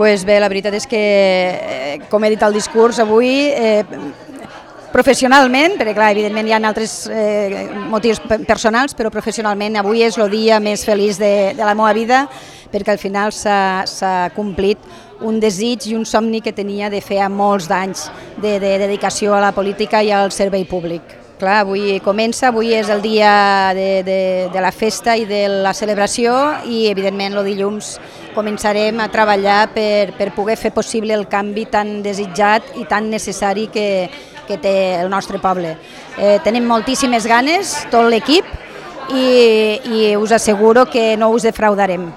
pues bé, la veritat és que, eh, com he dit al discurs avui, eh, professionalment, perquè clar, evidentment hi ha altres eh, motius pe- personals, però professionalment avui és el dia més feliç de, de la meva vida, perquè al final s'ha complit un desig i un somni que tenia de fer molts d'anys de, de dedicació a la política i al servei públic. Clar, avui comença, avui és el dia de, de, de la festa i de la celebració i evidentment el dilluns començarem a treballar per, per poder fer possible el canvi tan desitjat i tan necessari que, que té el nostre poble. Eh, tenim moltíssimes ganes, tot l'equip, i, i us asseguro que no us defraudarem.